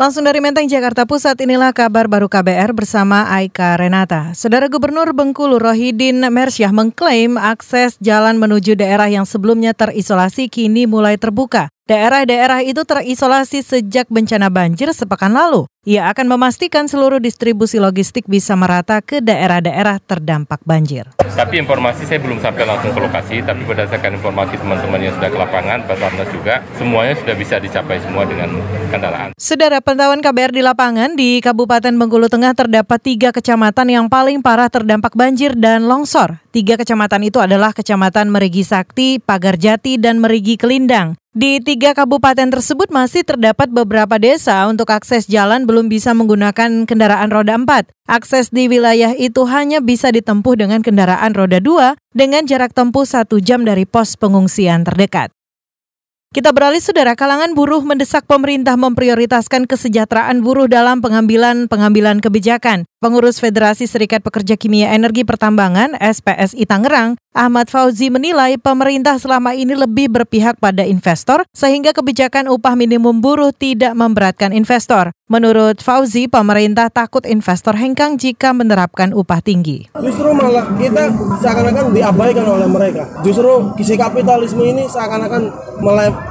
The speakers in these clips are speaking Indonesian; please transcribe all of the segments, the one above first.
Langsung dari Menteng, Jakarta Pusat, inilah kabar baru KBR bersama Aika Renata. Saudara Gubernur Bengkulu Rohidin Mersyah mengklaim akses jalan menuju daerah yang sebelumnya terisolasi kini mulai terbuka. Daerah-daerah itu terisolasi sejak bencana banjir sepekan lalu. Ia akan memastikan seluruh distribusi logistik bisa merata ke daerah-daerah terdampak banjir. Tapi informasi saya belum sampai langsung ke lokasi, tapi berdasarkan informasi teman-teman yang sudah ke lapangan, Basarnas juga, semuanya sudah bisa dicapai semua dengan kendaraan. Saudara pantauan KBR di lapangan di Kabupaten Bengkulu Tengah terdapat tiga kecamatan yang paling parah terdampak banjir dan longsor. Tiga kecamatan itu adalah Kecamatan Merigi Sakti, Pagarjati, dan Merigi Kelindang. Di tiga kabupaten tersebut masih terdapat beberapa desa untuk akses jalan belum bisa menggunakan kendaraan roda 4. Akses di wilayah itu hanya bisa ditempuh dengan kendaraan roda 2 dengan jarak tempuh satu jam dari pos pengungsian terdekat. Kita beralih saudara, kalangan buruh mendesak pemerintah memprioritaskan kesejahteraan buruh dalam pengambilan-pengambilan kebijakan. Pengurus Federasi Serikat Pekerja Kimia Energi Pertambangan SPSI Tangerang, Ahmad Fauzi menilai pemerintah selama ini lebih berpihak pada investor sehingga kebijakan upah minimum buruh tidak memberatkan investor. Menurut Fauzi, pemerintah takut investor hengkang jika menerapkan upah tinggi. Justru malah kita seakan-akan diabaikan oleh mereka. Justru kisi kapitalisme ini seakan-akan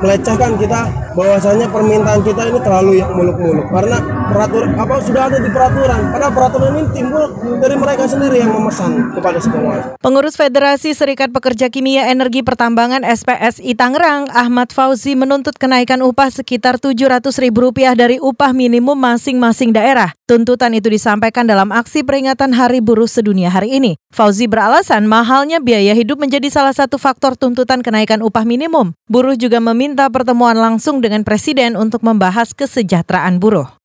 melecehkan kita bahwasanya permintaan kita ini terlalu yang muluk-muluk karena peraturan apa sudah ada di peraturan. Karena peraturan ini timbul dari mereka sendiri yang memesan kepada semua. Pengurus Federasi Serikat Pekerja Kimia Energi Pertambangan SPSI Tangerang, Ahmad Fauzi menuntut kenaikan upah sekitar Rp700.000 dari upah minimum masing-masing daerah. Tuntutan itu disampaikan dalam aksi peringatan Hari Buruh Sedunia hari ini. Fauzi beralasan mahalnya biaya hidup menjadi salah satu faktor tuntutan kenaikan upah minimum. Buruh juga meminta pertemuan langsung dengan Presiden untuk membahas kesejahteraan buruh.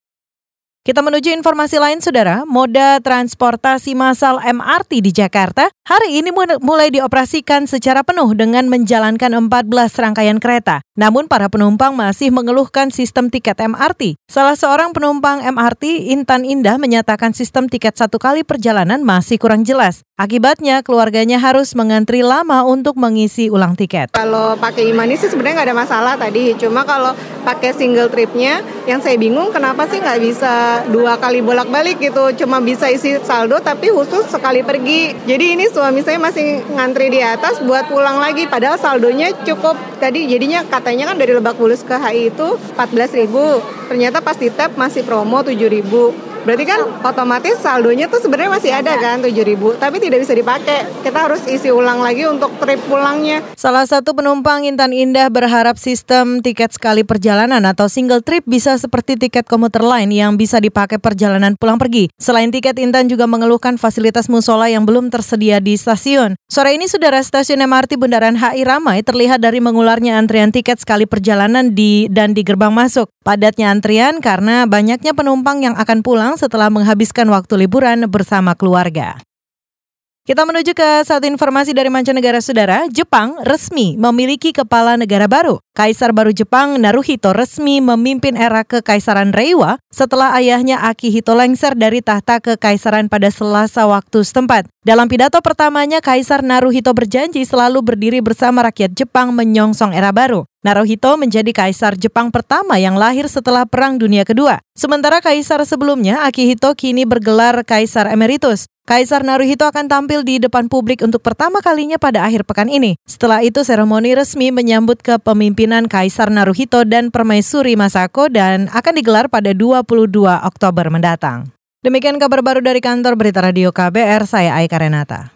Kita menuju informasi lain, Saudara. Moda transportasi massal MRT di Jakarta hari ini mulai dioperasikan secara penuh dengan menjalankan 14 rangkaian kereta. Namun para penumpang masih mengeluhkan sistem tiket MRT. Salah seorang penumpang MRT, Intan Indah, menyatakan sistem tiket satu kali perjalanan masih kurang jelas. Akibatnya, keluarganya harus mengantri lama untuk mengisi ulang tiket. Kalau pakai imani sih sebenarnya nggak ada masalah tadi. Cuma kalau pakai single tripnya, yang saya bingung kenapa sih nggak bisa dua kali bolak-balik gitu. Cuma bisa isi saldo tapi khusus sekali pergi. Jadi ini suami saya masih ngantri di atas buat pulang lagi. Padahal saldonya cukup. Tadi jadinya katanya kan dari Lebak Bulus ke HI itu 14 ribu. Ternyata pas di tap masih promo 7 ribu Berarti kan otomatis saldonya tuh sebenarnya masih ada kan 7000 tapi tidak bisa dipakai. Kita harus isi ulang lagi untuk trip pulangnya. Salah satu penumpang Intan Indah berharap sistem tiket sekali perjalanan atau single trip bisa seperti tiket komuter lain yang bisa dipakai perjalanan pulang pergi. Selain tiket Intan juga mengeluhkan fasilitas musola yang belum tersedia di stasiun. Sore ini saudara stasiun MRT Bundaran HI ramai terlihat dari mengularnya antrian tiket sekali perjalanan di dan di gerbang masuk. Padatnya antrian karena banyaknya penumpang yang akan pulang setelah menghabiskan waktu liburan bersama keluarga. Kita menuju ke satu informasi dari mancanegara saudara. Jepang resmi memiliki kepala negara baru. Kaisar baru Jepang Naruhito resmi memimpin era kekaisaran Reiwa setelah ayahnya Akihito lengser dari tahta kekaisaran pada selasa waktu setempat. Dalam pidato pertamanya, Kaisar Naruhito berjanji selalu berdiri bersama rakyat Jepang menyongsong era baru. Naruhito menjadi kaisar Jepang pertama yang lahir setelah Perang Dunia Kedua. Sementara kaisar sebelumnya, Akihito kini bergelar Kaisar Emeritus. Kaisar Naruhito akan tampil di depan publik untuk pertama kalinya pada akhir pekan ini. Setelah itu, seremoni resmi menyambut kepemimpinan Kaisar Naruhito dan Permaisuri Masako dan akan digelar pada 22 Oktober mendatang. Demikian kabar baru dari kantor Berita Radio KBR, saya Aika Renata.